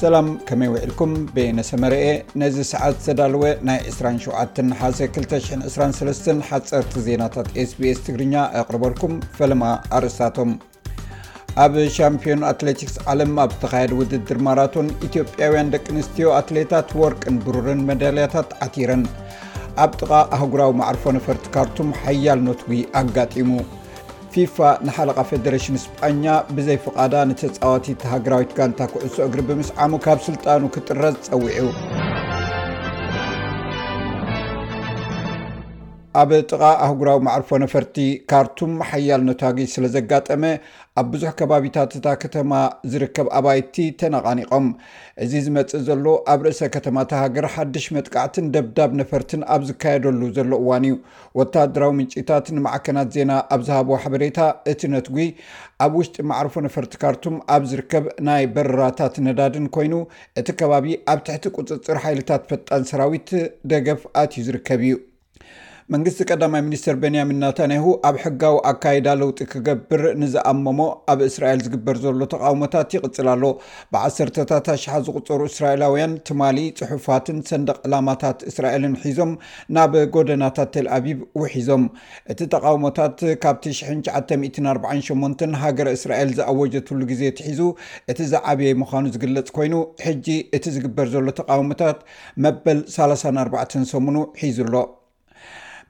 ሰላም ከመይ ውዒልኩም ቤነ ሰመረኤ ነዚ ሰዓት ዘዳለወ ናይ 27 ሓሰ 223 ሓፀርቲ ዜናታት ስbs ትግርኛ ኣቕርበልኩም ፈለማ ኣርእስታቶም ኣብ ሻምፒዮን ኣትሌቲክስ ዓለም ኣብ ዝተኻየድ ውድድር ማራቶን ኢትዮጵያውያን ደቂ ኣንስትዮ ኣትሌታት ወርቅን ብሩርን መዳልያታት ዓቲረን ኣብ ጥቓ ኣህጉራዊ ማዕርፎ ነፈርቲ ካርቱም ሓያል ኖትጉ ኣጋጢሙ ፊፋ ንሓለቓ ፌደሬሽን ስጳኛ ብዘይ ፍቓዳ ንተጻዋቲት ሃገራዊት ጋንታ ኩዕሶ እግሪ ብምስዓሙ ካብ ስልጣኑ ክጥረዝ ጸዊዑ። ኣብ ጥቓ ኣህጉራዊ ማዕርፎ ነፈርቲ ካርቱም ሓያል ነታጊ ስለ ዘጋጠመ ኣብ ብዙሕ ከባቢታት እታ ከተማ ዝርከብ ኣባይቲ ተነቓኒቖም እዚ ዝመፅእ ዘሎ ኣብ ርእሰ ከተማታ ሃገር ሓድሽ መጥቃዕትን ደብዳብ ነፈርትን ኣብ ዝካየደሉ ዘሎ እዋን እዩ ወተሃደራዊ ምንጪታት ንማዕከናት ዜና ኣብ ዝሃብዎ ሓበሬታ፣ እቲ ነትጒ ኣብ ውሽጢ መዓርፎ ነፈርቲ ካርቱም ኣብ ዝርከብ ናይ በረራታት ነዳድን ኮይኑ፣ እቲ ከባቢ ኣብ ትሕቲ ቁጽጽር ሓይልታት ፈጣን ሰራዊት ደገፍ ኣትዩ ዝርከብ እዩ። መንግስቲ ቀዳማይ ሚኒስተር በንያሚን ናታንያሁ ኣብ ሕጋዊ ኣካይዳ ለውጢ ክገብር ንዝኣመሞ ኣብ እስራኤል ዝግበር ዘሎ ተቓውሞታት ይቕጽል ኣሎ። ብዓሰርተታት ኣሽሓት ዝቑጸሩ እስራኤላውያን ትማሊ ጽሑፋትን ሰንደቕ ዕላማታት እስራኤልን ሒዞም ናብ ጎደናታት ቴልኣቪቭ ውሒዞም። እቲ ተቓውሞታት ካብቲ ሽሕን ትሽዓተ ሚእትን ኣርባዓን ሸሞንተን ሃገረ እስራኤል ዝኣወጀትሉ ግዜ ኣትሒዙ እቲ ዝዓበየ ምዃኑ ዝግለጽ ኮይኑ፣ ሕጂ እቲ ዝግበር ዘሎ ተቓውሞታት መበል ሰላሳን ኣርባዕተን ሰሙኑ ሒዙ ኣሎ።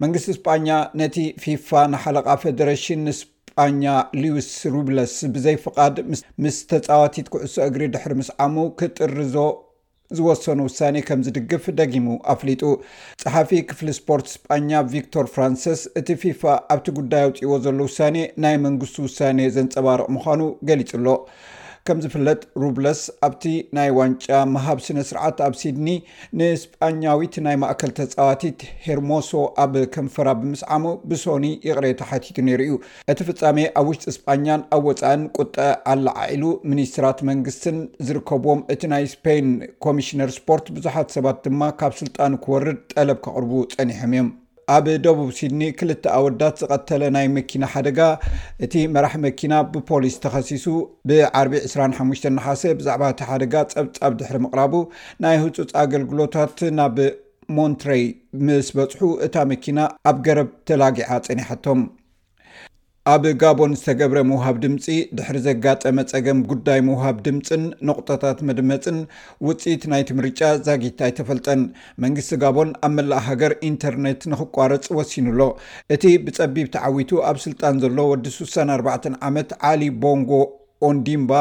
መንግስቲ ስጳኛ ነቲ ፊፋ ንሓለቓ ፈደረሽን ስጳኛ ሉዊስ ሩብለስ ብዘይፍቓድ ምስ ተጻዋቲት ኩዕሶ እግሪ ድሕሪ ምስዓሙ ክጥርዞ ዝወሰኖ ውሳኔ ከም ዝድግፍ ደጊሙ ኣፍሊጡ። ጸሓፊ ክፍሊ ስፖርት ስጳኛ ቪክቶር ፍራንሰስ፣ እቲ ፊፋ ኣብቲ ጉዳይ ኣውጺእዎ ዘሎ ውሳኔ ናይ መንግስቱ ውሳኔ ዘንጸባርቕ ምዃኑ ገሊጹ ኣሎ። ከም ዝፍለጥ ሩብለስ ኣብቲ ናይ ዋንጫ ምሃብ ስነ ስርዓት ኣብ ሲድኒ ንስጳኛዊት ናይ ማእከል ተጻዋቲት ሄርሞሶ ኣብ ከንፈራ ብምስዓሙ ብሶኒ ይቕሬታ ሓቲቱ ነይሩ እዩ። እቲ ፍጻሜ ኣብ ውሽጢ ስጳኛን ኣብ ወጻእን ቁጠዐ ኣለዓዒሉ፣ ሚኒስትራት መንግስትን ዝርከብዎም እቲ ናይ ስፐይን ኮሚሽነር ስፖርት ብዙሓት ሰባት ድማ ካብ ስልጣኑ ክወርድ ጠለብ ከቕርቡ ጸኒሖም እዮም። ኣብ ደቡብ ሲድኒ ክልተ ኣወዳት ዝቐተለ ናይ መኪና ሓደጋ፣ እቲ መራሒ መኪና ብፖሊስ ተኸሲሱ ብዓርቢ ዕስራን ሓሙሽተን ነሓሰ ብዛዕባ እቲ ሓደጋ ጸብጻብ ድሕሪ ምቕራቡ ናይ ህጹጽ ኣገልግሎታት ናብ ሞንትረይ ምስ በጽሑ እታ መኪና ኣብ ገረብ ተላጊዓ ጸኒሓቶም። ኣብ ጋቦን ዝተገብረ ምውሃብ ድምፂ ድሕሪ ዘጋጠመ ፀገም ጉዳይ ምውሃብ ድምፅን ነቑጣታት መድመፅን ውፅኢት ናይቲ ምርጫ ዛጊት ኣይተፈልጠን። መንግስቲ ጋቦን ኣብ መላእ ሃገር ኢንተርኔት ንክቋረፅ ወሲኑ ኣሎ። እቲ ብፀቢብ ተዓዊቱ ኣብ ስልጣን ዘሎ ወዲ 64 ዓመት ዓሊ ቦንጎ ኦንዲምባ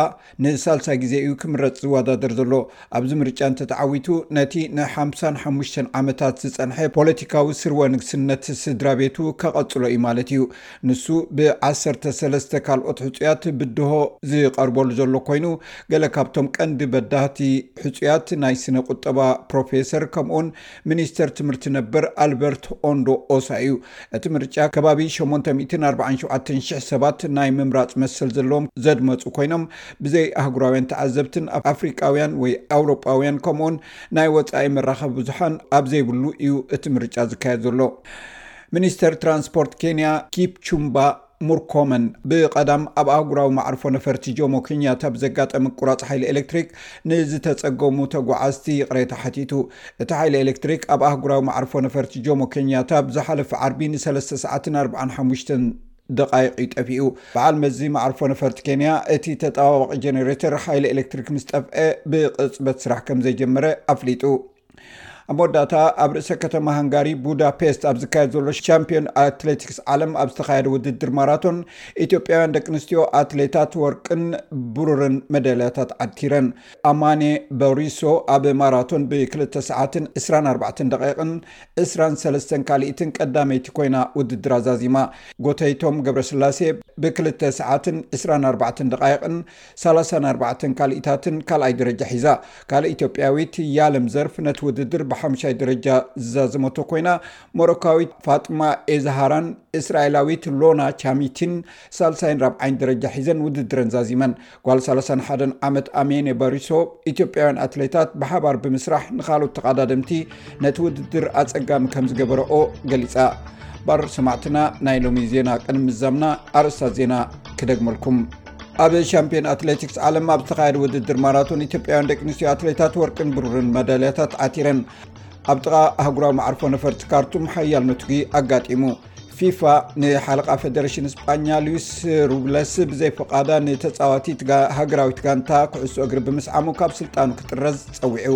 ንሳልሳይ ግዜ እዩ ክምረጽ ዝወዳደር ዘሎ። ኣብዚ ምርጫ እንተተዓዊቱ ነቲ ንሓምሳን ሓሙሽተን ዓመታት ዝጸንሐ ፖለቲካዊ ስርወ ንግስነት ስድራ ቤቱ ከቐጽሎ እዩ ማለት እዩ። ንሱ ብዓሰርተ ሰለስተ ካልኦት ሕጹያት ብድሆ ዝቐርበሉ ዘሎ ኮይኑ፣ ገለ ካብቶም ቀንዲ በዳህቲ ሕጹያት ናይ ስነ ቁጠባ ፕሮፌሰር ከምኡውን ሚኒስተር ትምህርቲ ነበር ኣልበርት ኦንዶ ኦሳ እዩ። እቲ ምርጫ ከባቢ ሸሞንተ ሚእትን ኣርብዓን ሸውዓተን ሽሕ ሰባት ናይ ምምራጽ መሰል ዘለዎም ዘድመጹ ኮይኖም ብዘይ ኣህጉራውያን ተዓዘብትን ኣፍሪቃውያን ወይ ኣውሮጳውያን ከምኡውን ናይ ወጻኢ መራኸቢ ብዙሓን ኣብ ዘይብሉ እዩ እቲ ምርጫ ዝካየድ ዘሎ። ሚኒስተር ትራንስፖርት ኬንያ ኪፕቹምባ ሙርኮመን ብቐዳም ኣብ ኣህጉራዊ መዓርፎ ነፈርቲ ጆሞ ኬንያታ ብዘጋጠ ምቁራፅ ሓይሊ ኤሌክትሪክ ንዝተፀገሙ ተጓዓዝቲ ይቕሬታ ሓቲቱ። እቲ ሓይሊ ኤሌክትሪክ ኣብ ኣህጉራዊ መዓርፎ ነፈርቲ ጆሞ ኬንያታ ብዝሓለፈ ዓርቢ ንሰለስተ ሰዓትን ኣርብዓን ሓሙሽተን ደቓይቕ እዩ ጠፊኡ። በዓል መዚ መዓርፎ ነፈርቲ ኬንያ እቲ ተጠባባቒ ጀኔሬተር ሓይሊ ኤሌክትሪክ ምስ ጠፍአ ብቕፅበት ስራሕ ከም ዘጀመረ ኣፍሊጡ። ኣብ መወዳእታ ኣብ ርእሰ ከተማ ሃንጋሪ ቡዳፔስት ኣብ ዝካየድ ዘሎ ሻምፒዮን ኣትሌቲክስ ዓለም ኣብ ዝተካየደ ውድድር ማራቶን ኢትዮጵያውያን ደቂ ኣንስትዮ ኣትሌታት ወርቅን ብሩርን መደልያታት ዓቲረን ኣማኔ በሪሶ ኣብ ማራቶን ብ2 ሰዓትን 24 ደቂቕን 23 ካልኢትን ቀዳመይቲ ኮይና ውድድር ኣዛዚማ ጎተይቶም ገብረስላሴ ብ2 ሰዓትን 24 ደቃይቕን ሰላሳን ኣርባዕተን ካልኢታትን ካልኣይ ደረጃ ሒዛ። ካልእ ኢትዮጵያዊት ያለም ዘርፍ ነቲ ውድድር ብሓሙሻይ ደረጃ ዝዛዘመቶ ኮይና፣ ሞሮካዊት ፋጥማ ኤዛሃራን እስራኤላዊት ሎና ቻሚቲን ሳልሳይን ራብዓይን ደረጃ ሒዘን ውድድረን ዛዚመን። ጓል ሰላሳን ሓደን ዓመት ኣሜኔ ባሪሶ፣ ኢትዮጵያውያን ኣትሌታት ብሓባር ብምስራሕ ንኻልኦት ተቓዳደምቲ ነቲ ውድድር ኣጸጋሚ ከም ዝገበረኦ ገሊጻ። ባር ሰማዕትና ናይ ሎሚ ዜና ቅድሚ ምዛምና ኣርእስታት ዜና ክደግመልኩም። ኣብ ሻምፒዮን ኣትሌቲክስ ዓለም ኣብ ዝተኻየደ ውድድር ማራቶን ኢትዮጵያውያን ደቂ ኣንስትዮ ኣትሌታት ወርቅን ብሩርን መዳልያታት ዓቲረን ኣብ ጥቓ ኣህጉራዊ ማዕርፎ ነፈርቲ ካርቱም ሓያል መትጉ ኣጋጢሙ ፊፋ ንሓለቓ ፌደሬሽን እስጳኛ ሉዊስ ሩብለስ ብዘይ ፍቓዳ ንተፃዋቲ ሃገራዊት ጋንታ ክዕሶ እግሪ ብምስዓሙ ካብ ስልጣኑ ክጥረዝ ፀዊዑ